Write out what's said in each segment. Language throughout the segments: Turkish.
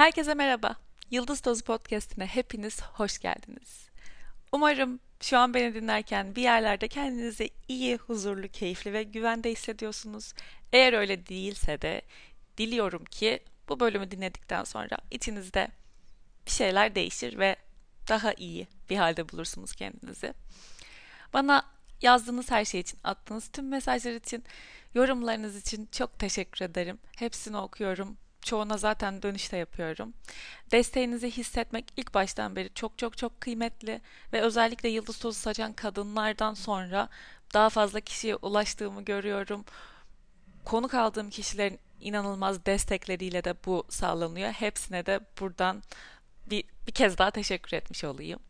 Herkese merhaba. Yıldız Tozu Podcast'ine hepiniz hoş geldiniz. Umarım şu an beni dinlerken bir yerlerde kendinizi iyi, huzurlu, keyifli ve güvende hissediyorsunuz. Eğer öyle değilse de diliyorum ki bu bölümü dinledikten sonra içinizde bir şeyler değişir ve daha iyi bir halde bulursunuz kendinizi. Bana yazdığınız her şey için, attığınız tüm mesajlar için, yorumlarınız için çok teşekkür ederim. Hepsini okuyorum çoğuna zaten dönüşte yapıyorum. Desteğinizi hissetmek ilk baştan beri çok çok çok kıymetli ve özellikle yıldız tozu saçan kadınlardan sonra daha fazla kişiye ulaştığımı görüyorum. Konuk aldığım kişilerin inanılmaz destekleriyle de bu sağlanıyor. Hepsine de buradan bir, bir kez daha teşekkür etmiş olayım.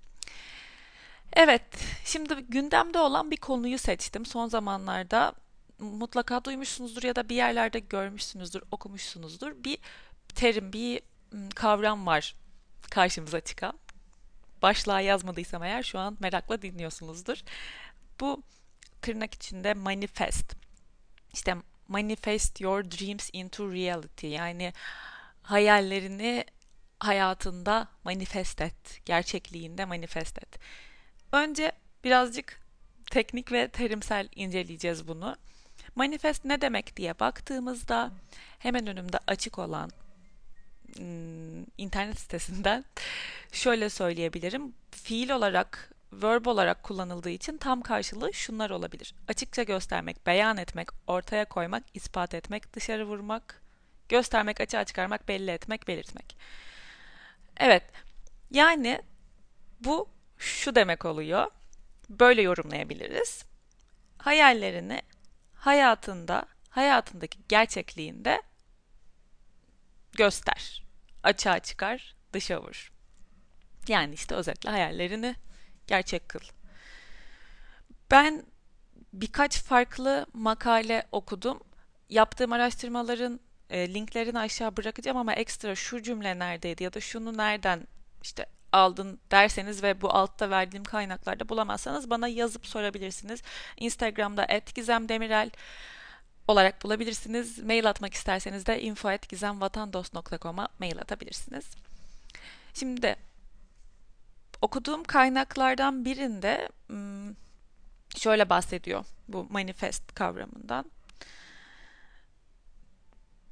Evet, şimdi gündemde olan bir konuyu seçtim. Son zamanlarda mutlaka duymuşsunuzdur ya da bir yerlerde görmüşsünüzdür, okumuşsunuzdur. Bir terim, bir kavram var karşımıza çıkan. Başlığa yazmadıysam eğer şu an merakla dinliyorsunuzdur. Bu tırnak içinde manifest. İşte manifest your dreams into reality. Yani hayallerini hayatında manifest et. Gerçekliğinde manifest et. Önce birazcık teknik ve terimsel inceleyeceğiz bunu. Manifest ne demek diye baktığımızda hemen önümde açık olan internet sitesinden şöyle söyleyebilirim. Fiil olarak, verb olarak kullanıldığı için tam karşılığı şunlar olabilir. Açıkça göstermek, beyan etmek, ortaya koymak, ispat etmek, dışarı vurmak, göstermek, açığa çıkarmak, belli etmek, belirtmek. Evet, yani bu şu demek oluyor. Böyle yorumlayabiliriz. Hayallerini hayatında, hayatındaki gerçekliğinde göster. Açığa çıkar, dışa vur. Yani işte özetle hayallerini gerçek kıl. Ben birkaç farklı makale okudum. Yaptığım araştırmaların e, linklerini aşağı bırakacağım ama ekstra şu cümle neredeydi ya da şunu nereden işte aldın derseniz ve bu altta verdiğim kaynaklarda bulamazsanız bana yazıp sorabilirsiniz. Instagram'da @gizemdemirel olarak bulabilirsiniz. Mail atmak isterseniz de info@gizemvatandos.com'a mail atabilirsiniz. Şimdi okuduğum kaynaklardan birinde hmm, şöyle bahsediyor bu manifest kavramından.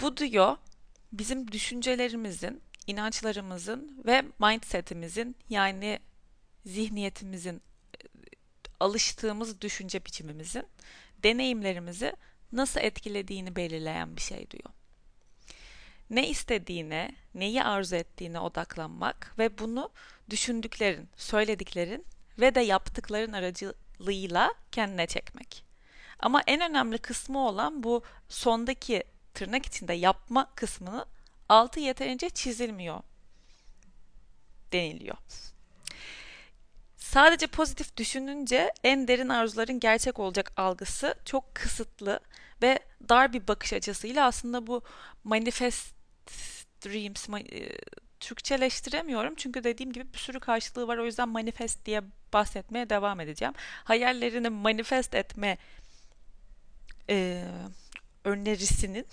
Bu diyor bizim düşüncelerimizin inançlarımızın ve mindsetimizin yani zihniyetimizin alıştığımız düşünce biçimimizin deneyimlerimizi nasıl etkilediğini belirleyen bir şey diyor. Ne istediğine, neyi arzu ettiğine odaklanmak ve bunu düşündüklerin, söylediklerin ve de yaptıkların aracılığıyla kendine çekmek. Ama en önemli kısmı olan bu sondaki tırnak içinde yapma kısmını altı yeterince çizilmiyor deniliyor. Sadece pozitif düşününce en derin arzuların gerçek olacak algısı çok kısıtlı ve dar bir bakış açısıyla aslında bu manifest dreams e, Türkçeleştiremiyorum çünkü dediğim gibi bir sürü karşılığı var o yüzden manifest diye bahsetmeye devam edeceğim. Hayallerini manifest etme e, önerisinin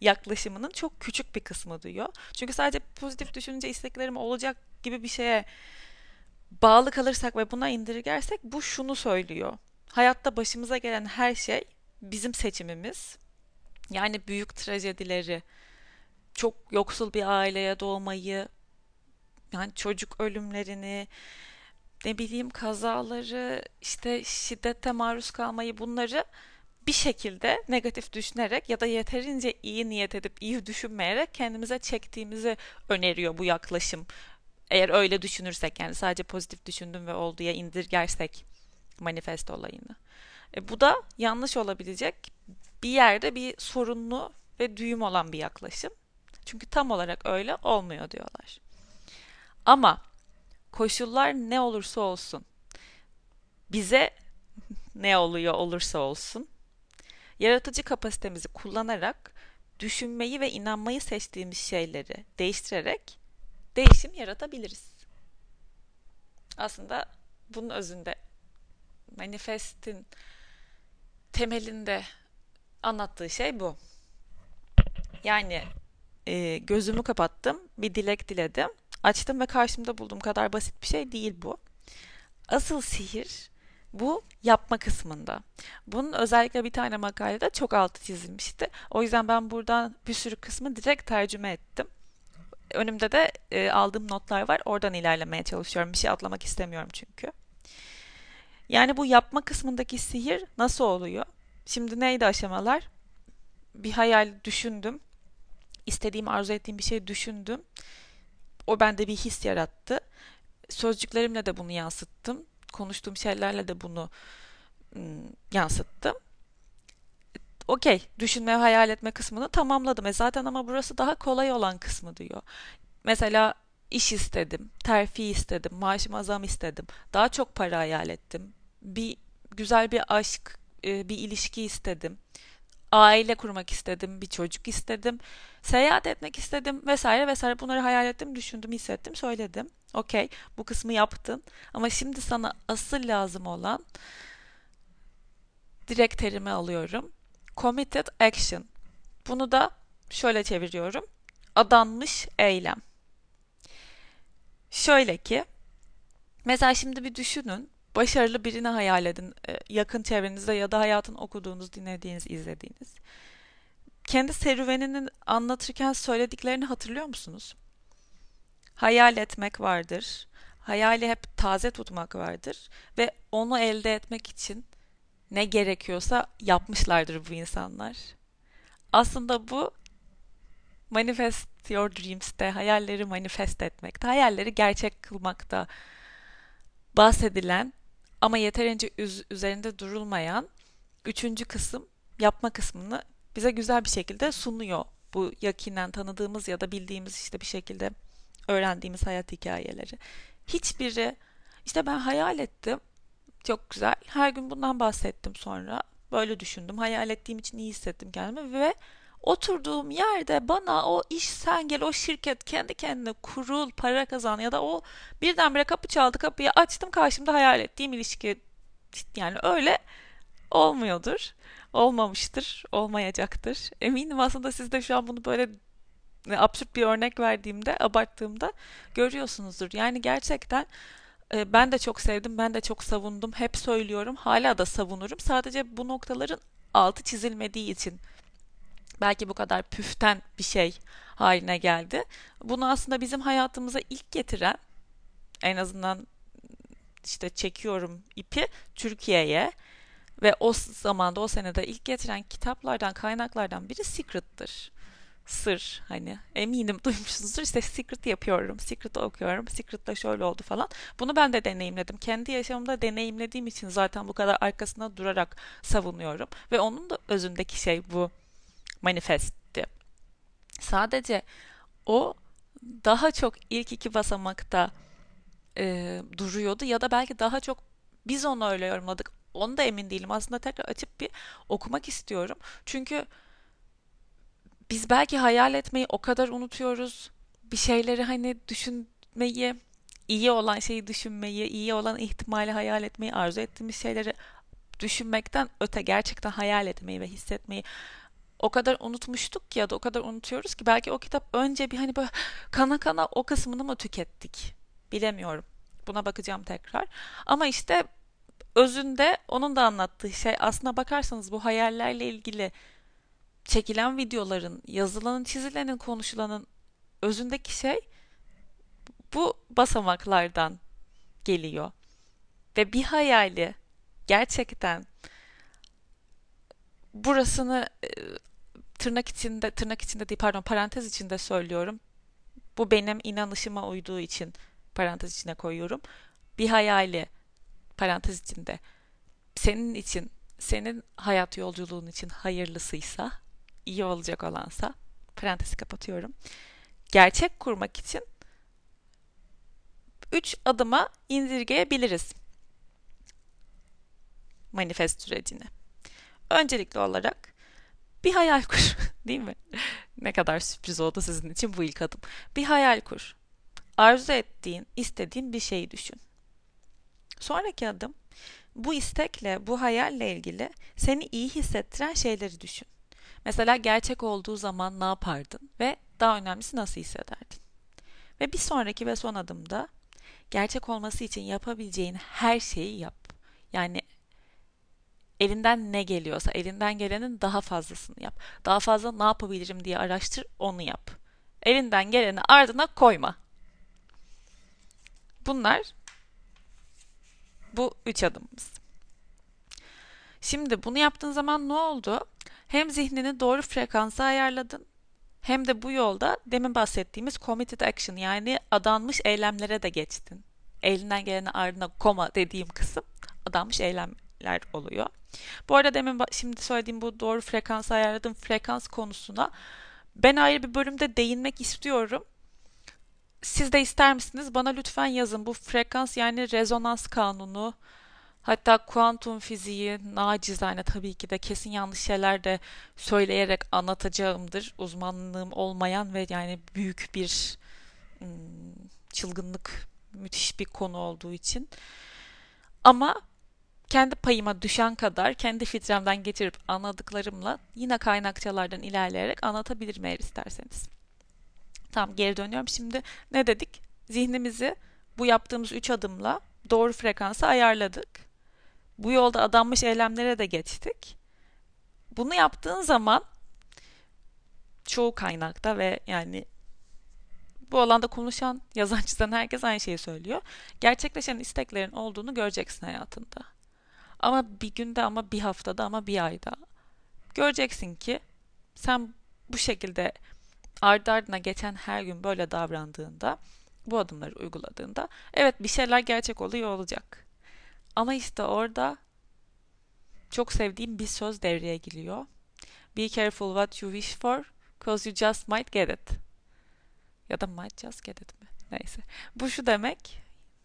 yaklaşımının çok küçük bir kısmı duyuyor. Çünkü sadece pozitif düşününce isteklerim olacak gibi bir şeye bağlı kalırsak ve buna indirgersek bu şunu söylüyor. Hayatta başımıza gelen her şey bizim seçimimiz. Yani büyük trajedileri, çok yoksul bir aileye doğmayı, yani çocuk ölümlerini, ne bileyim kazaları, işte şiddete maruz kalmayı bunları bir şekilde negatif düşünerek ya da yeterince iyi niyet edip iyi düşünmeyerek kendimize çektiğimizi öneriyor bu yaklaşım. Eğer öyle düşünürsek yani sadece pozitif düşündüm ve olduya indirgersek manifest olayını. E, bu da yanlış olabilecek bir yerde bir sorunlu ve düğüm olan bir yaklaşım. Çünkü tam olarak öyle olmuyor diyorlar. Ama koşullar ne olursa olsun bize ne oluyor olursa olsun Yaratıcı kapasitemizi kullanarak düşünmeyi ve inanmayı seçtiğimiz şeyleri değiştirerek değişim yaratabiliriz. Aslında bunun özünde manifestin temelinde anlattığı şey bu. Yani e, gözümü kapattım, bir dilek diledim, açtım ve karşımda bulduğum kadar basit bir şey değil bu. Asıl sihir bu yapma kısmında. Bunun özellikle bir tane makalede çok altı çizilmişti. O yüzden ben buradan bir sürü kısmı direkt tercüme ettim. Önümde de e, aldığım notlar var. Oradan ilerlemeye çalışıyorum. Bir şey atlamak istemiyorum çünkü. Yani bu yapma kısmındaki sihir nasıl oluyor? Şimdi neydi aşamalar? Bir hayal düşündüm. İstediğim, arzu ettiğim bir şey düşündüm. O bende bir his yarattı. Sözcüklerimle de bunu yansıttım. Konuştuğum şeylerle de bunu ım, yansıttım. Okey, düşünme, hayal etme kısmını tamamladım. E zaten ama burası daha kolay olan kısmı diyor. Mesela iş istedim, terfi istedim, maaşıma zam istedim. Daha çok para hayal ettim. Bir güzel bir aşk, e, bir ilişki istedim. Aile kurmak istedim, bir çocuk istedim. Seyahat etmek istedim vesaire vesaire. Bunları hayal ettim, düşündüm, hissettim, söyledim. Okey, bu kısmı yaptın. Ama şimdi sana asıl lazım olan direkt terimi alıyorum. Committed action. Bunu da şöyle çeviriyorum. Adanmış eylem. Şöyle ki, mesela şimdi bir düşünün, başarılı birini hayal edin, e, yakın çevrenizde ya da hayatın okuduğunuz, dinlediğiniz, izlediğiniz. Kendi serüvenini anlatırken söylediklerini hatırlıyor musunuz? Hayal etmek vardır. Hayali hep taze tutmak vardır ve onu elde etmek için ne gerekiyorsa yapmışlardır bu insanlar. Aslında bu Manifest Your Dreams'te hayalleri manifest etmekte, hayalleri gerçek kılmakta bahsedilen ama yeterince üz- üzerinde durulmayan üçüncü kısım yapma kısmını bize güzel bir şekilde sunuyor. Bu yakinen tanıdığımız ya da bildiğimiz işte bir şekilde öğrendiğimiz hayat hikayeleri. Hiçbiri işte ben hayal ettim. Çok güzel. Her gün bundan bahsettim sonra. Böyle düşündüm. Hayal ettiğim için iyi hissettim kendimi ve oturduğum yerde bana o iş sen gel o şirket kendi kendine kurul para kazan ya da o birdenbire kapı çaldı kapıyı açtım karşımda hayal ettiğim ilişki yani öyle olmuyordur olmamıştır olmayacaktır eminim aslında siz de şu an bunu böyle absürt bir örnek verdiğimde abarttığımda görüyorsunuzdur yani gerçekten e, ben de çok sevdim ben de çok savundum hep söylüyorum hala da savunurum sadece bu noktaların altı çizilmediği için belki bu kadar püften bir şey haline geldi. Bunu aslında bizim hayatımıza ilk getiren en azından işte çekiyorum ipi Türkiye'ye ve o zamanda o senede ilk getiren kitaplardan kaynaklardan biri Secret'tır. Sır hani eminim duymuşsunuzdur işte Secret yapıyorum, Secret okuyorum, Secret'ta şöyle oldu falan. Bunu ben de deneyimledim. Kendi yaşamımda deneyimlediğim için zaten bu kadar arkasında durarak savunuyorum. Ve onun da özündeki şey bu manifestti. Sadece o daha çok ilk iki basamakta e, duruyordu ya da belki daha çok biz onu öyle yorumladık. Onu da emin değilim. Aslında tekrar açıp bir okumak istiyorum. Çünkü biz belki hayal etmeyi o kadar unutuyoruz. Bir şeyleri hani düşünmeyi, iyi olan şeyi düşünmeyi, iyi olan ihtimali hayal etmeyi, arzu ettiğimiz şeyleri düşünmekten öte gerçekten hayal etmeyi ve hissetmeyi o kadar unutmuştuk ki ya da o kadar unutuyoruz ki belki o kitap önce bir hani böyle kana kana o kısmını mı tükettik bilemiyorum. Buna bakacağım tekrar. Ama işte özünde onun da anlattığı şey aslına bakarsanız bu hayallerle ilgili çekilen videoların, yazılanın, çizilenin, konuşulanın özündeki şey bu basamaklardan geliyor. Ve bir hayali gerçekten burasını tırnak içinde tırnak içinde değil pardon parantez içinde söylüyorum. Bu benim inanışıma uyduğu için parantez içine koyuyorum. Bir hayali parantez içinde senin için senin hayat yolculuğun için hayırlısıysa iyi olacak olansa parantezi kapatıyorum. Gerçek kurmak için üç adıma indirgeyebiliriz manifest sürecini. Öncelikli olarak bir hayal kur. Değil mi? ne kadar sürpriz oldu sizin için bu ilk adım. Bir hayal kur. Arzu ettiğin, istediğin bir şeyi düşün. Sonraki adım bu istekle, bu hayalle ilgili seni iyi hissettiren şeyleri düşün. Mesela gerçek olduğu zaman ne yapardın ve daha önemlisi nasıl hissederdin? Ve bir sonraki ve son adımda gerçek olması için yapabileceğin her şeyi yap. Yani elinden ne geliyorsa elinden gelenin daha fazlasını yap. Daha fazla ne yapabilirim diye araştır, onu yap. Elinden geleni ardına koyma. Bunlar bu üç adımımız. Şimdi bunu yaptığın zaman ne oldu? Hem zihnini doğru frekansa ayarladın hem de bu yolda demin bahsettiğimiz committed action yani adanmış eylemlere de geçtin. Elinden geleni ardına koma dediğim kısım adanmış eylemler oluyor. Bu arada demin şimdi söylediğim bu doğru frekans ayarladığım frekans konusuna ben ayrı bir bölümde değinmek istiyorum. Siz de ister misiniz? Bana lütfen yazın. Bu frekans yani rezonans kanunu hatta kuantum fiziği nacizane tabii ki de kesin yanlış şeyler de söyleyerek anlatacağımdır. Uzmanlığım olmayan ve yani büyük bir hmm, çılgınlık müthiş bir konu olduğu için. Ama kendi payıma düşen kadar kendi filtremden geçirip anladıklarımla yine kaynakçalardan ilerleyerek anlatabilirim eğer isterseniz. Tamam geri dönüyorum. Şimdi ne dedik? Zihnimizi bu yaptığımız üç adımla doğru frekansa ayarladık. Bu yolda adanmış eylemlere de geçtik. Bunu yaptığın zaman çoğu kaynakta ve yani bu alanda konuşan, yazan, çizen herkes aynı şeyi söylüyor. Gerçekleşen isteklerin olduğunu göreceksin hayatında. Ama bir günde ama bir haftada ama bir ayda göreceksin ki sen bu şekilde ardı ardına geçen her gün böyle davrandığında, bu adımları uyguladığında evet bir şeyler gerçek oluyor olacak. Ama işte orada çok sevdiğim bir söz devreye giriyor. Be careful what you wish for, cause you just might get it. Ya da might just get it mi? Neyse. Bu şu demek,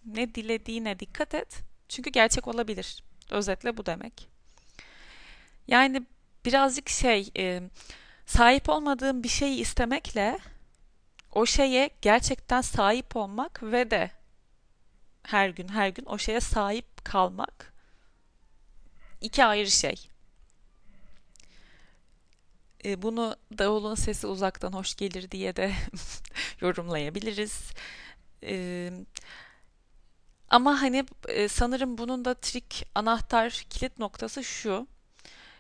ne dilediğine dikkat et. Çünkü gerçek olabilir. Özetle bu demek. Yani birazcık şey, e, sahip olmadığım bir şeyi istemekle o şeye gerçekten sahip olmak ve de her gün her gün o şeye sahip kalmak iki ayrı şey. E, bunu davulun sesi uzaktan hoş gelir diye de yorumlayabiliriz. E, ama hani e, sanırım bunun da trik, anahtar, kilit noktası şu.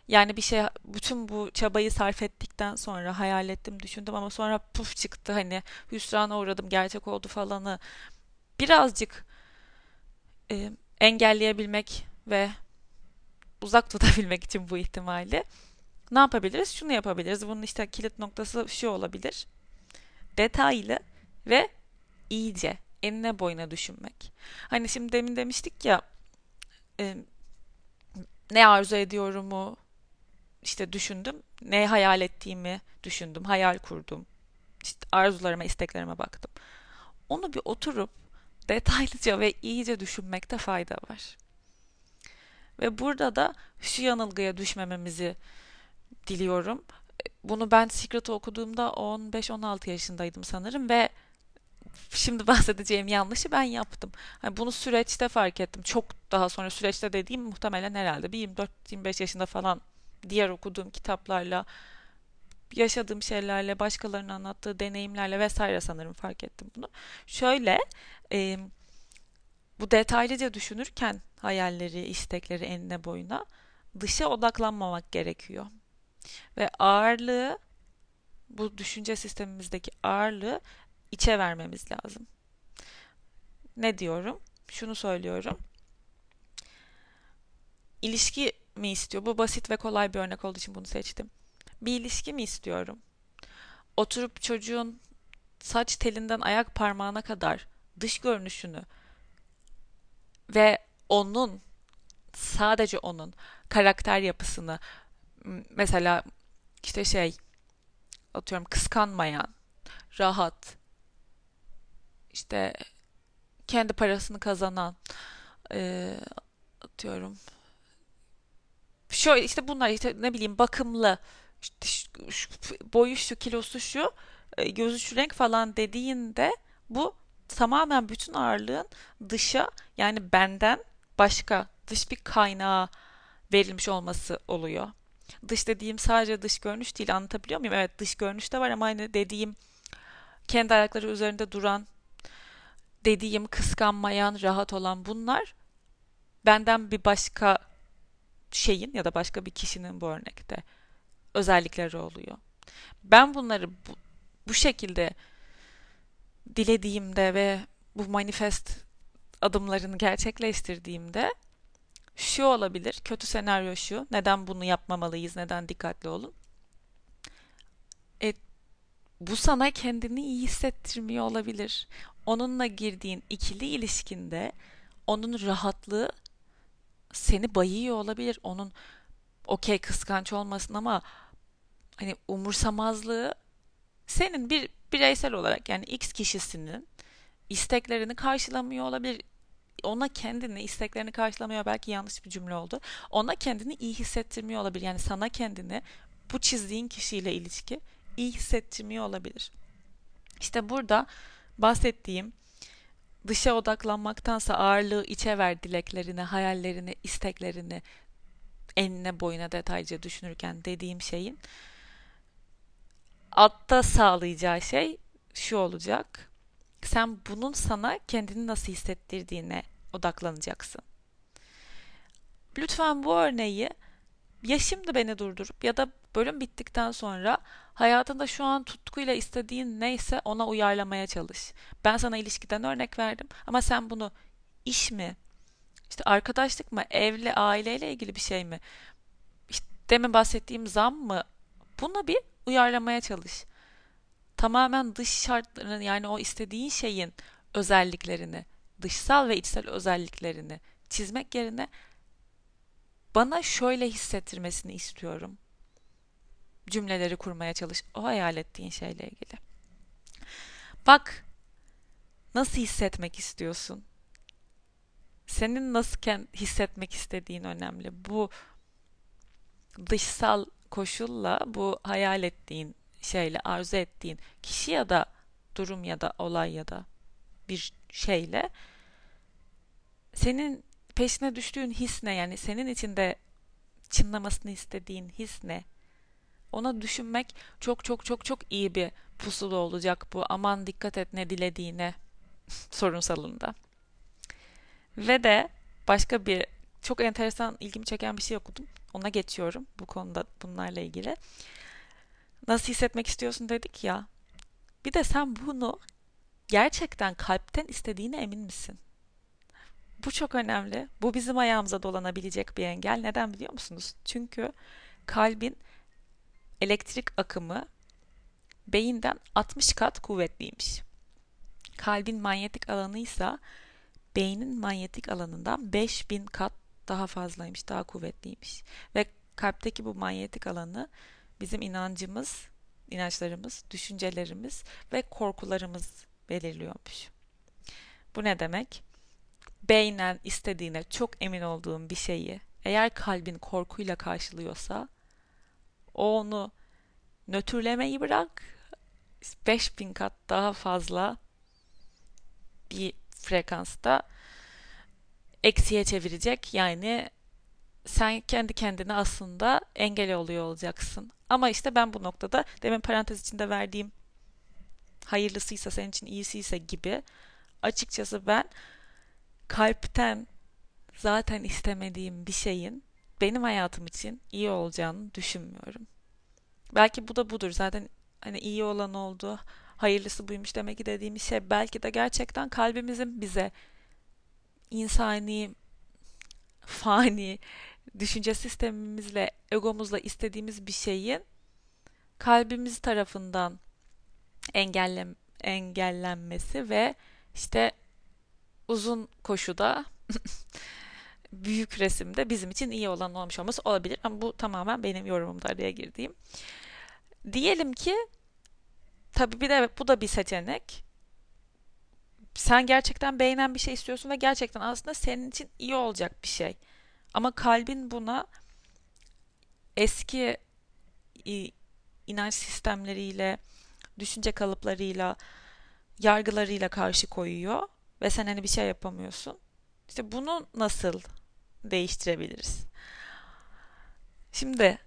Yani bir şey bütün bu çabayı sarf ettikten sonra hayal ettim, düşündüm ama sonra puf çıktı hani hüsrana uğradım, gerçek oldu falanı birazcık e, engelleyebilmek ve uzak tutabilmek için bu ihtimali ne yapabiliriz? Şunu yapabiliriz. Bunun işte kilit noktası şu olabilir. Detaylı ve iyice enine boyuna düşünmek. Hani şimdi demin demiştik ya e, ne arzu ediyorumu işte düşündüm. Ne hayal ettiğimi düşündüm. Hayal kurdum. İşte arzularıma, isteklerime baktım. Onu bir oturup detaylıca ve iyice düşünmekte fayda var. Ve burada da şu yanılgıya düşmememizi diliyorum. Bunu ben Secret'ı okuduğumda 15-16 yaşındaydım sanırım ve şimdi bahsedeceğim yanlışı ben yaptım. Yani bunu süreçte fark ettim. Çok daha sonra süreçte dediğim muhtemelen herhalde bir 24-25 yaşında falan diğer okuduğum kitaplarla yaşadığım şeylerle, başkalarının anlattığı deneyimlerle vesaire sanırım fark ettim bunu. Şöyle, e, bu detaylıca düşünürken hayalleri, istekleri enine boyuna dışa odaklanmamak gerekiyor. Ve ağırlığı, bu düşünce sistemimizdeki ağırlığı içe vermemiz lazım. Ne diyorum? Şunu söylüyorum. İlişki mi istiyor? Bu basit ve kolay bir örnek olduğu için bunu seçtim. Bir ilişki mi istiyorum? Oturup çocuğun saç telinden ayak parmağına kadar dış görünüşünü ve onun sadece onun karakter yapısını mesela işte şey atıyorum kıskanmayan, rahat, işte kendi parasını kazanan e, atıyorum şöyle işte bunlar işte ne bileyim bakımlı işte şu, şu, boyu şu kilosu şu gözü şu renk falan dediğinde bu tamamen bütün ağırlığın dışa yani benden başka dış bir kaynağa verilmiş olması oluyor. Dış dediğim sadece dış görünüş değil anlatabiliyor muyum? Evet dış görünüş de var ama aynı dediğim kendi ayakları üzerinde duran, dediğim kıskanmayan, rahat olan bunlar benden bir başka şeyin ya da başka bir kişinin bu örnekte özellikleri oluyor. Ben bunları bu, bu şekilde dilediğimde ve bu manifest adımlarını gerçekleştirdiğimde şu olabilir. Kötü senaryo şu. Neden bunu yapmamalıyız? Neden dikkatli olun? E, bu sana kendini iyi hissettirmiyor olabilir. Onunla girdiğin ikili ilişkinde onun rahatlığı seni bayıyor olabilir. Onun okey kıskanç olmasın ama hani umursamazlığı senin bir bireysel olarak yani X kişisinin isteklerini karşılamıyor olabilir. Ona kendini isteklerini karşılamıyor belki yanlış bir cümle oldu. Ona kendini iyi hissettirmiyor olabilir. Yani sana kendini bu çizdiğin kişiyle ilişki iyi hissettirmiyor olabilir. İşte burada bahsettiğim dışa odaklanmaktansa ağırlığı içe ver dileklerini, hayallerini, isteklerini enine boyuna detaylıca düşünürken dediğim şeyin altta sağlayacağı şey şu olacak. Sen bunun sana kendini nasıl hissettirdiğine odaklanacaksın. Lütfen bu örneği ya şimdi beni durdurup ya da bölüm bittikten sonra hayatında şu an tutkuyla istediğin neyse ona uyarlamaya çalış. Ben sana ilişkiden örnek verdim ama sen bunu iş mi, işte arkadaşlık mı, evli, aileyle ilgili bir şey mi, işte demin bahsettiğim zam mı, buna bir uyarlamaya çalış. Tamamen dış şartların yani o istediğin şeyin özelliklerini, dışsal ve içsel özelliklerini çizmek yerine bana şöyle hissettirmesini istiyorum. Cümleleri kurmaya çalış. O hayal ettiğin şeyle ilgili. Bak nasıl hissetmek istiyorsun? Senin nasıl hissetmek istediğin önemli. Bu dışsal koşulla bu hayal ettiğin şeyle arzu ettiğin kişi ya da durum ya da olay ya da bir şeyle senin peşine düştüğün his ne? Yani senin içinde çınlamasını istediğin his ne? Ona düşünmek çok çok çok çok iyi bir pusulu olacak bu. Aman dikkat et ne dilediğine sorunsalında. Ve de başka bir çok enteresan ilgimi çeken bir şey okudum. Ona geçiyorum bu konuda bunlarla ilgili. Nasıl hissetmek istiyorsun dedik ya. Bir de sen bunu gerçekten kalpten istediğine emin misin? Bu çok önemli. Bu bizim ayağımıza dolanabilecek bir engel. Neden biliyor musunuz? Çünkü kalbin elektrik akımı beyinden 60 kat kuvvetliymiş. Kalbin manyetik alanı ise beynin manyetik alanından 5000 kat daha fazlaymış, daha kuvvetliymiş. Ve kalpteki bu manyetik alanı bizim inancımız, inançlarımız, düşüncelerimiz ve korkularımız belirliyormuş. Bu ne demek? Beynen istediğine çok emin olduğun bir şeyi eğer kalbin korkuyla karşılıyorsa onu nötrlemeyi bırak 5000 kat daha fazla bir frekansta eksiye çevirecek. Yani sen kendi kendine aslında engel oluyor olacaksın. Ama işte ben bu noktada demin parantez içinde verdiğim hayırlısıysa senin için iyisiyse gibi açıkçası ben kalpten zaten istemediğim bir şeyin benim hayatım için iyi olacağını düşünmüyorum. Belki bu da budur. Zaten hani iyi olan oldu, hayırlısı buymuş demek ki dediğimiz şey belki de gerçekten kalbimizin bize insani, fani, düşünce sistemimizle, egomuzla istediğimiz bir şeyin kalbimiz tarafından engellem engellenmesi ve işte uzun koşuda büyük resimde bizim için iyi olan olmuş olması olabilir. Ama bu tamamen benim yorumumda araya girdiğim. Diyelim ki tabii bir de bu da bir seçenek. Sen gerçekten beğenen bir şey istiyorsun ve gerçekten aslında senin için iyi olacak bir şey. Ama kalbin buna eski inanç sistemleriyle, düşünce kalıplarıyla, yargılarıyla karşı koyuyor ve sen hani bir şey yapamıyorsun. İşte bunu nasıl değiştirebiliriz? Şimdi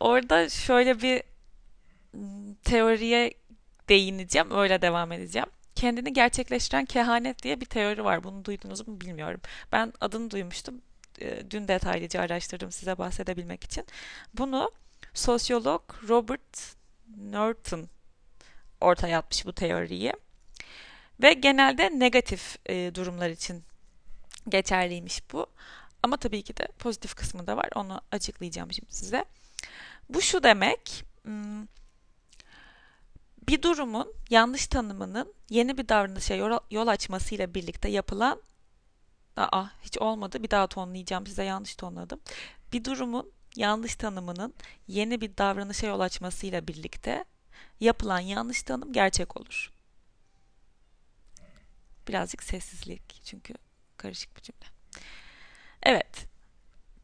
orada şöyle bir teoriye değineceğim, öyle devam edeceğim. Kendini gerçekleştiren kehanet diye bir teori var. Bunu duydunuz mu bilmiyorum. Ben adını duymuştum. E, dün detaylıca araştırdım size bahsedebilmek için. Bunu sosyolog Robert Norton ortaya atmış bu teoriyi. Ve genelde negatif e, durumlar için geçerliymiş bu. Ama tabii ki de pozitif kısmı da var. Onu açıklayacağım şimdi size. Bu şu demek. Bir durumun yanlış tanımının yeni bir davranışa yol açmasıyla birlikte yapılan Aa hiç olmadı. Bir daha tonlayacağım. Size yanlış tonladım. Bir durumun yanlış tanımının yeni bir davranışa yol açmasıyla birlikte yapılan yanlış tanım gerçek olur. Birazcık sessizlik çünkü karışık bir cümle. Evet.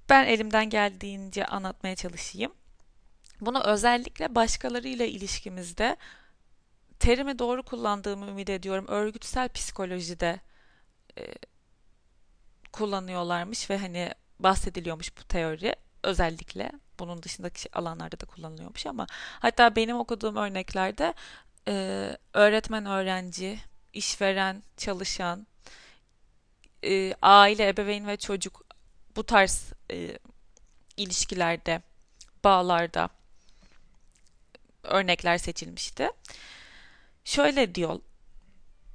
Ben elimden geldiğince anlatmaya çalışayım. Bunu özellikle başkalarıyla ilişkimizde terimi doğru kullandığımı ümit ediyorum. Örgütsel psikolojide e, kullanıyorlarmış ve hani bahsediliyormuş bu teori özellikle bunun dışındaki alanlarda da kullanılıyormuş ama hatta benim okuduğum örneklerde e, öğretmen öğrenci, işveren, çalışan, e, aile, ebeveyn ve çocuk bu tarz e, ilişkilerde, bağlarda örnekler seçilmişti. Şöyle diyor,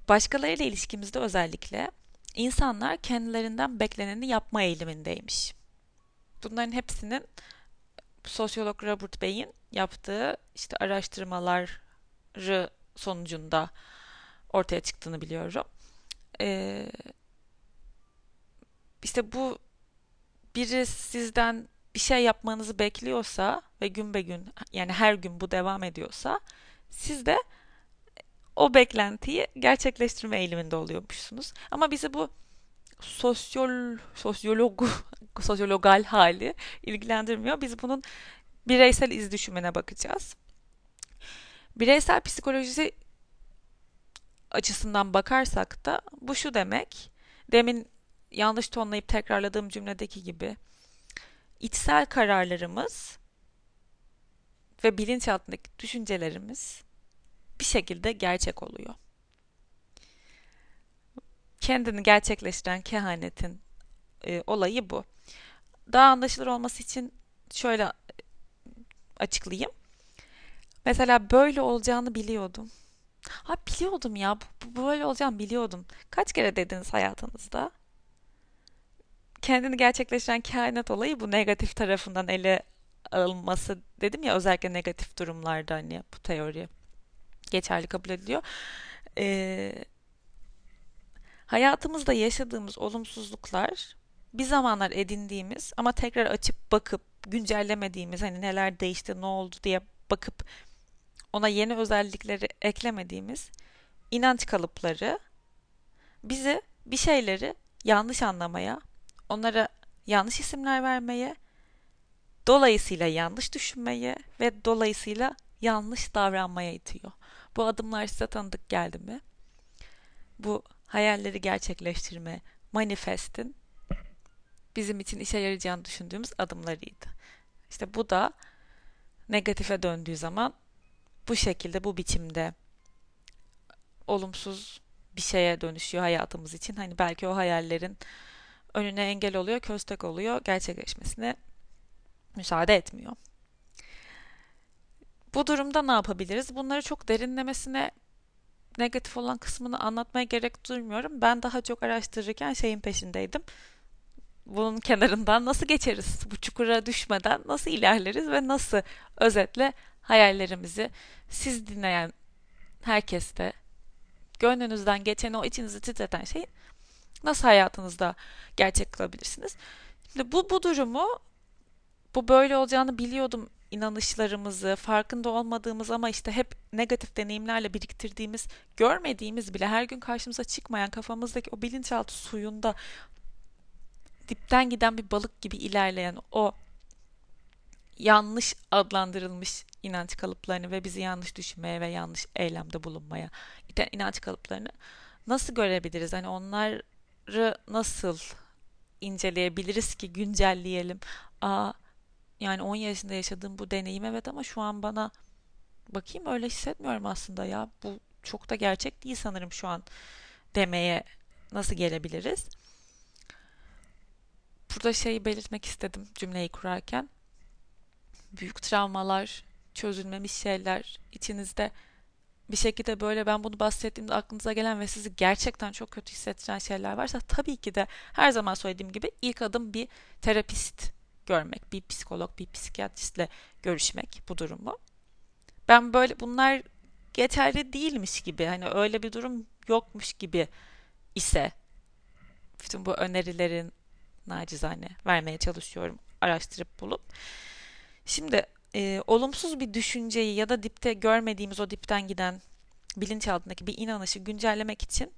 başkalarıyla ilişkimizde özellikle insanlar kendilerinden bekleneni yapma eğilimindeymiş. Bunların hepsinin sosyolog Robert Bey'in yaptığı işte araştırmaları sonucunda ortaya çıktığını biliyorum. Ee, işte bu biri sizden bir şey yapmanızı bekliyorsa ve gün be gün yani her gün bu devam ediyorsa siz de o beklentiyi gerçekleştirme eğiliminde oluyormuşsunuz. Ama bizi bu sosyol sosyolog sosyologal hali ilgilendirmiyor. Biz bunun bireysel iz düşümüne bakacağız. Bireysel psikolojisi açısından bakarsak da bu şu demek. Demin yanlış tonlayıp tekrarladığım cümledeki gibi içsel kararlarımız ve bilinçaltındaki düşüncelerimiz bir şekilde gerçek oluyor. Kendini gerçekleştiren kehanetin e, olayı bu. Daha anlaşılır olması için şöyle e, açıklayayım. Mesela böyle olacağını biliyordum. Ha biliyordum ya. Bu, bu böyle olacağını biliyordum. Kaç kere dediniz hayatınızda? Kendini gerçekleştiren kainat olayı bu negatif tarafından ele alınması dedim ya özellikle negatif durumlarda hani bu teori geçerli kabul ediliyor. Ee, hayatımızda yaşadığımız olumsuzluklar bir zamanlar edindiğimiz ama tekrar açıp bakıp güncellemediğimiz hani neler değişti ne oldu diye bakıp ona yeni özellikleri eklemediğimiz inanç kalıpları bizi bir şeyleri yanlış anlamaya, onlara yanlış isimler vermeye, dolayısıyla yanlış düşünmeye ve dolayısıyla yanlış davranmaya itiyor. Bu adımlar size tanıdık geldi mi? Bu hayalleri gerçekleştirme, manifestin bizim için işe yarayacağını düşündüğümüz adımlarıydı. İşte bu da negatife döndüğü zaman bu şekilde, bu biçimde olumsuz bir şeye dönüşüyor hayatımız için. Hani belki o hayallerin önüne engel oluyor, köstek oluyor, gerçekleşmesine müsaade etmiyor. Bu durumda ne yapabiliriz? Bunları çok derinlemesine negatif olan kısmını anlatmaya gerek duymuyorum. Ben daha çok araştırırken şeyin peşindeydim. Bunun kenarından nasıl geçeriz? Bu çukura düşmeden nasıl ilerleriz ve nasıl özetle hayallerimizi siz dinleyen herkes de gönlünüzden geçen o içinizi titreten şeyi nasıl hayatınızda gerçek kılabilirsiniz? Şimdi bu bu durumu bu böyle olacağını biliyordum inanışlarımızı, farkında olmadığımız ama işte hep negatif deneyimlerle biriktirdiğimiz, görmediğimiz bile her gün karşımıza çıkmayan kafamızdaki o bilinçaltı suyunda dipten giden bir balık gibi ilerleyen o yanlış adlandırılmış inanç kalıplarını ve bizi yanlış düşünmeye ve yanlış eylemde bulunmaya iten inanç kalıplarını nasıl görebiliriz? Hani onları nasıl inceleyebiliriz ki güncelleyelim? Aa yani 10 yaşında yaşadığım bu deneyim evet ama şu an bana bakayım öyle hissetmiyorum aslında ya. Bu çok da gerçek değil sanırım şu an demeye nasıl gelebiliriz? Burada şeyi belirtmek istedim cümleyi kurarken. Büyük travmalar, çözülmemiş şeyler içinizde bir şekilde böyle ben bunu bahsettiğimde aklınıza gelen ve sizi gerçekten çok kötü hissettiren şeyler varsa tabii ki de her zaman söylediğim gibi ilk adım bir terapist görmek, bir psikolog, bir psikiyatristle görüşmek bu durumu. Ben böyle bunlar geçerli değilmiş gibi hani öyle bir durum yokmuş gibi ise bütün bu önerilerin nacizane vermeye çalışıyorum araştırıp bulup. Şimdi e, olumsuz bir düşünceyi ya da dipte görmediğimiz o dipten giden bilinçaltındaki bir inanışı güncellemek için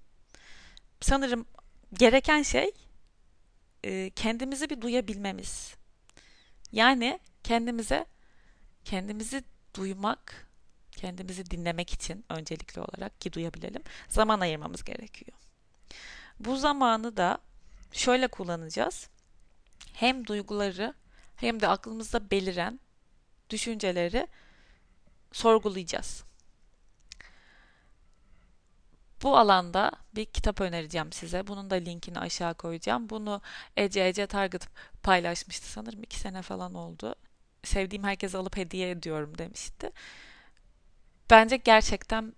sanırım gereken şey e, kendimizi bir duyabilmemiz. Yani kendimize kendimizi duymak, kendimizi dinlemek için öncelikli olarak ki duyabilelim zaman ayırmamız gerekiyor. Bu zamanı da şöyle kullanacağız. Hem duyguları hem de aklımızda beliren düşünceleri sorgulayacağız. Bu alanda bir kitap önereceğim size. Bunun da linkini aşağı koyacağım. Bunu Ece Ece Target paylaşmıştı sanırım. iki sene falan oldu. Sevdiğim herkese alıp hediye ediyorum demişti. Bence gerçekten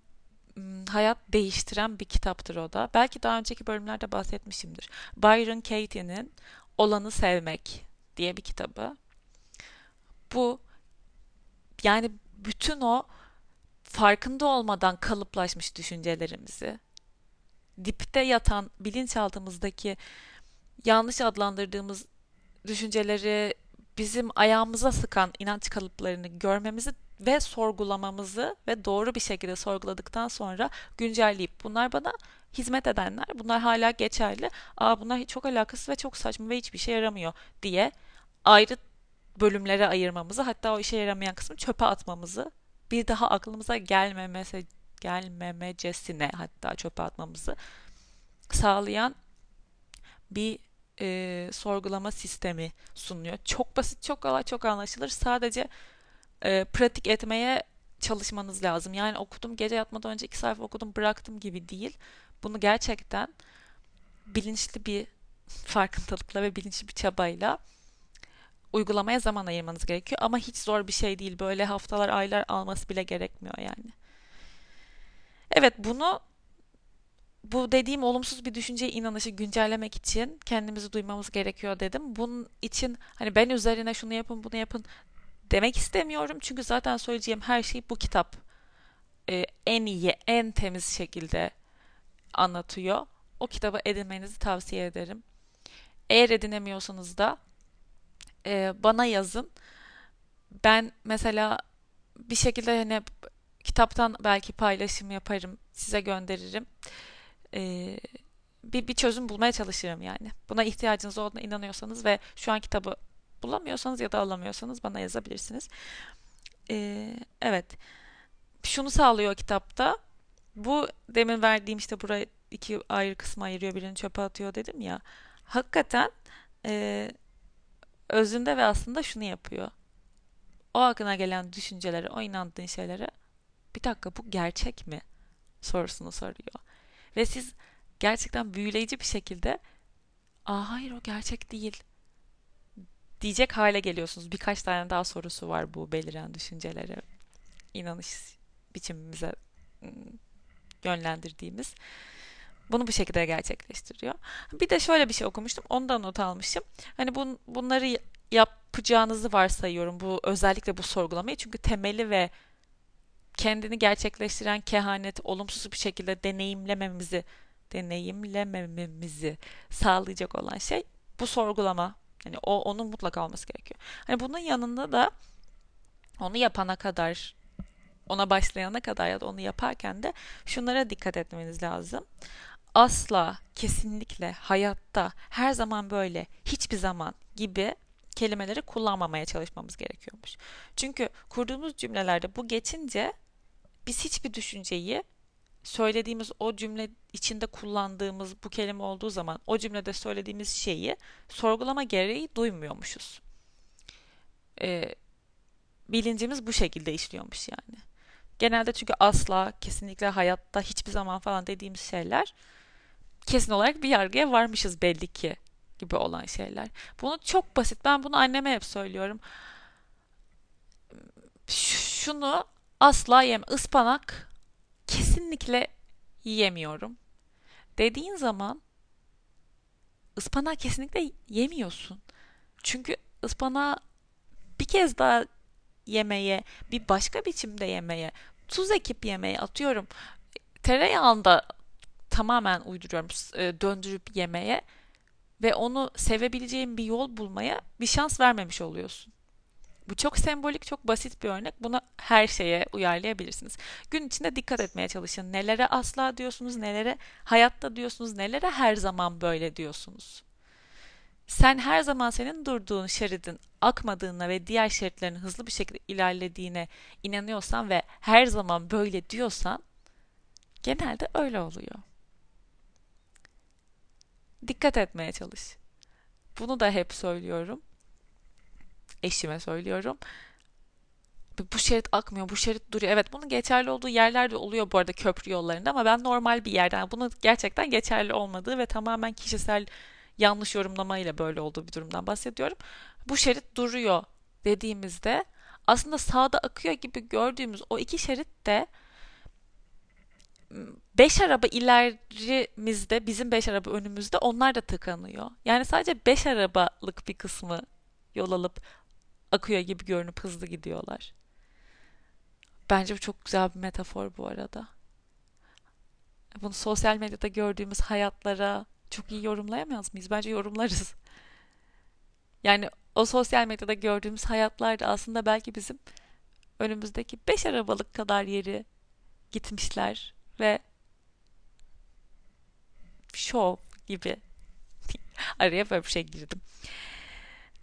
hayat değiştiren bir kitaptır o da. Belki daha önceki bölümlerde bahsetmişimdir. Byron Katie'nin Olanı Sevmek diye bir kitabı. Bu yani bütün o farkında olmadan kalıplaşmış düşüncelerimizi, dipte yatan bilinçaltımızdaki yanlış adlandırdığımız düşünceleri bizim ayağımıza sıkan inanç kalıplarını görmemizi ve sorgulamamızı ve doğru bir şekilde sorguladıktan sonra güncelleyip bunlar bana hizmet edenler, bunlar hala geçerli. Aa bunlar çok alakası ve çok saçma ve hiçbir şey yaramıyor diye ayrı bölümlere ayırmamızı hatta o işe yaramayan kısmı çöpe atmamızı bir daha aklımıza gelmemesi gelmemecesine hatta çöpe atmamızı sağlayan bir e, sorgulama sistemi sunuyor. Çok basit, çok kolay, çok anlaşılır. Sadece e, pratik etmeye çalışmanız lazım. Yani okudum, gece yatmadan önce iki sayfa okudum, bıraktım gibi değil. Bunu gerçekten bilinçli bir farkındalıkla ve bilinçli bir çabayla uygulamaya zaman ayırmanız gerekiyor. Ama hiç zor bir şey değil. Böyle haftalar, aylar alması bile gerekmiyor yani. Evet bunu bu dediğim olumsuz bir düşünceyi inanışı güncellemek için kendimizi duymamız gerekiyor dedim. Bunun için hani ben üzerine şunu yapın bunu yapın demek istemiyorum. Çünkü zaten söyleyeceğim her şey bu kitap ee, en iyi, en temiz şekilde anlatıyor. O kitabı edinmenizi tavsiye ederim. Eğer edinemiyorsanız da e, bana yazın. Ben mesela bir şekilde hani kitaptan belki paylaşım yaparım, size gönderirim. E, bir, bir çözüm bulmaya çalışırım yani. Buna ihtiyacınız olduğuna inanıyorsanız ve şu an kitabı bulamıyorsanız ya da alamıyorsanız bana yazabilirsiniz. E, evet. Şunu sağlıyor kitapta. Bu demin verdiğim işte buraya iki ayrı kısma ayırıyor birini çöpe atıyor dedim ya. Hakikaten e, özünde ve aslında şunu yapıyor. O aklına gelen düşünceleri, o inandığın şeylere bir dakika bu gerçek mi sorusunu soruyor. Ve siz gerçekten büyüleyici bir şekilde aa hayır o gerçek değil diyecek hale geliyorsunuz. Birkaç tane daha sorusu var bu beliren düşüncelere inanış biçimimize ıı, yönlendirdiğimiz. Bunu bu şekilde gerçekleştiriyor. Bir de şöyle bir şey okumuştum. Ondan not almışım. Hani bun, bunları yapacağınızı varsayıyorum. Bu özellikle bu sorgulamayı. Çünkü temeli ve kendini gerçekleştiren kehanet olumsuz bir şekilde deneyimlememizi deneyimlememizi sağlayacak olan şey bu sorgulama. Yani o onun mutlaka olması gerekiyor. Hani bunun yanında da onu yapana kadar ona başlayana kadar ya da onu yaparken de şunlara dikkat etmeniz lazım asla, kesinlikle, hayatta, her zaman böyle, hiçbir zaman gibi kelimeleri kullanmamaya çalışmamız gerekiyormuş. Çünkü kurduğumuz cümlelerde bu geçince biz hiçbir düşünceyi söylediğimiz o cümle içinde kullandığımız bu kelime olduğu zaman o cümlede söylediğimiz şeyi sorgulama gereği duymuyormuşuz. Ee, bilincimiz bu şekilde işliyormuş yani. Genelde çünkü asla, kesinlikle hayatta hiçbir zaman falan dediğimiz şeyler kesin olarak bir yargıya varmışız belli ki gibi olan şeyler. Bunu çok basit. Ben bunu anneme hep söylüyorum. Şunu asla yem. Ispanak kesinlikle yiyemiyorum. Dediğin zaman ıspanağı kesinlikle yemiyorsun. Çünkü ıspanağı bir kez daha yemeye, bir başka biçimde yemeye, tuz ekip yemeye atıyorum. Tereyağında tamamen uyduruyorum e, döndürüp yemeye ve onu sevebileceğim bir yol bulmaya bir şans vermemiş oluyorsun. Bu çok sembolik, çok basit bir örnek. Bunu her şeye uyarlayabilirsiniz. Gün içinde dikkat etmeye çalışın. Nelere asla diyorsunuz, nelere hayatta diyorsunuz, nelere her zaman böyle diyorsunuz. Sen her zaman senin durduğun şeridin akmadığına ve diğer şeritlerin hızlı bir şekilde ilerlediğine inanıyorsan ve her zaman böyle diyorsan genelde öyle oluyor. Dikkat etmeye çalış. Bunu da hep söylüyorum. Eşime söylüyorum. Bu şerit akmıyor, bu şerit duruyor. Evet bunun geçerli olduğu yerlerde oluyor bu arada köprü yollarında ama ben normal bir yerden bunun gerçekten geçerli olmadığı ve tamamen kişisel yanlış yorumlamayla böyle olduğu bir durumdan bahsediyorum. Bu şerit duruyor dediğimizde aslında sağda akıyor gibi gördüğümüz o iki şerit de beş araba ilerimizde, bizim beş araba önümüzde onlar da tıkanıyor. Yani sadece beş arabalık bir kısmı yol alıp akıyor gibi görünüp hızlı gidiyorlar. Bence bu çok güzel bir metafor bu arada. Bunu sosyal medyada gördüğümüz hayatlara çok iyi yorumlayamaz mıyız? Bence yorumlarız. Yani o sosyal medyada gördüğümüz hayatlar da aslında belki bizim önümüzdeki beş arabalık kadar yeri gitmişler ve şov gibi araya böyle bir şey girdim.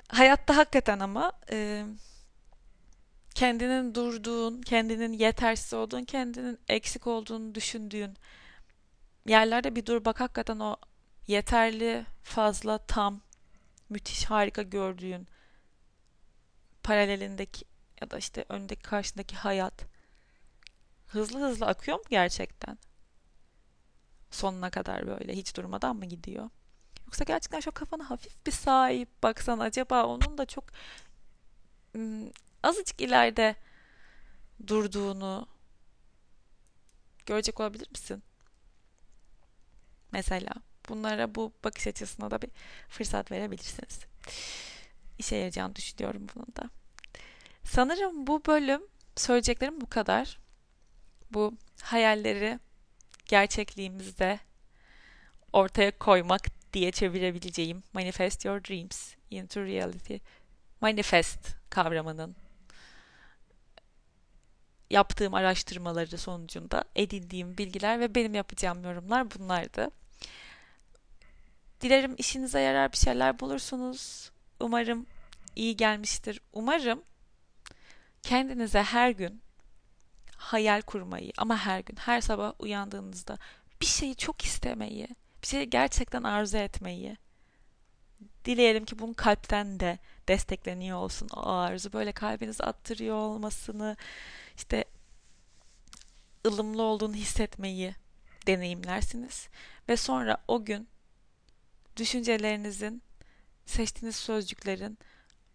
Hayatta hakikaten ama e, kendinin durduğun, kendinin yetersiz olduğun, kendinin eksik olduğunu düşündüğün yerlerde bir dur bak hakikaten o yeterli, fazla, tam, müthiş, harika gördüğün paralelindeki ya da işte öndeki karşındaki hayat hızlı hızlı akıyor mu gerçekten? Sonuna kadar böyle hiç durmadan mı gidiyor? Yoksa gerçekten şu kafana hafif bir sahip baksan acaba onun da çok azıcık ileride durduğunu görecek olabilir misin? Mesela bunlara bu bakış açısına da bir fırsat verebilirsiniz. İşe yarayacağını düşünüyorum bunun da. Sanırım bu bölüm söyleyeceklerim bu kadar. Bu hayalleri gerçekliğimizde ortaya koymak diye çevirebileceğim Manifest Your Dreams into Reality. Manifest kavramının yaptığım araştırmaları sonucunda edindiğim bilgiler ve benim yapacağım yorumlar bunlardı. Dilerim işinize yarar bir şeyler bulursunuz. Umarım iyi gelmiştir. Umarım kendinize her gün hayal kurmayı ama her gün, her sabah uyandığınızda bir şeyi çok istemeyi, bir şeyi gerçekten arzu etmeyi dileyelim ki bunun kalpten de destekleniyor olsun o arzu. Böyle kalbinizi attırıyor olmasını, işte ılımlı olduğunu hissetmeyi deneyimlersiniz. Ve sonra o gün düşüncelerinizin, seçtiğiniz sözcüklerin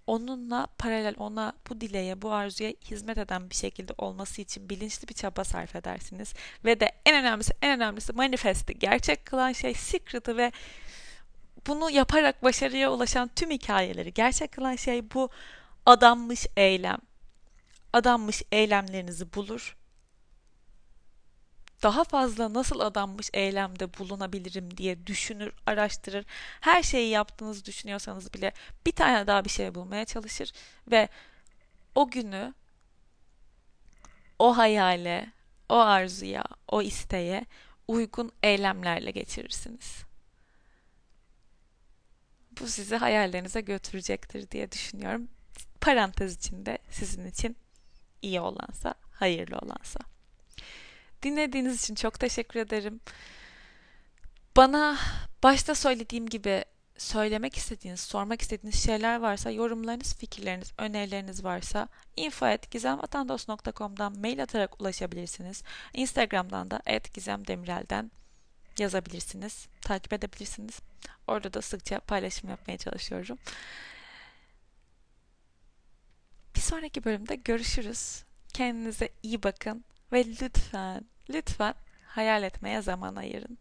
onunla paralel, ona bu dileğe, bu arzuya hizmet eden bir şekilde olması için bilinçli bir çaba sarf edersiniz. Ve de en önemlisi, en önemlisi manifesti gerçek kılan şey secret'ı ve bunu yaparak başarıya ulaşan tüm hikayeleri gerçek kılan şey bu adanmış eylem. Adanmış eylemlerinizi bulur daha fazla nasıl adanmış eylemde bulunabilirim diye düşünür, araştırır. Her şeyi yaptığınızı düşünüyorsanız bile bir tane daha bir şey bulmaya çalışır ve o günü o hayale, o arzuya, o isteğe uygun eylemlerle geçirirsiniz. Bu sizi hayallerinize götürecektir diye düşünüyorum. Parantez içinde sizin için iyi olansa, hayırlı olansa. Dinlediğiniz için çok teşekkür ederim. Bana başta söylediğim gibi söylemek istediğiniz, sormak istediğiniz şeyler varsa, yorumlarınız, fikirleriniz, önerileriniz varsa info.gizemvatandos.com'dan mail atarak ulaşabilirsiniz. Instagram'dan da @gizemdemirel'den yazabilirsiniz, takip edebilirsiniz. Orada da sıkça paylaşım yapmaya çalışıyorum. Bir sonraki bölümde görüşürüz. Kendinize iyi bakın ve lütfen, lütfen hayal etmeye zaman ayırın.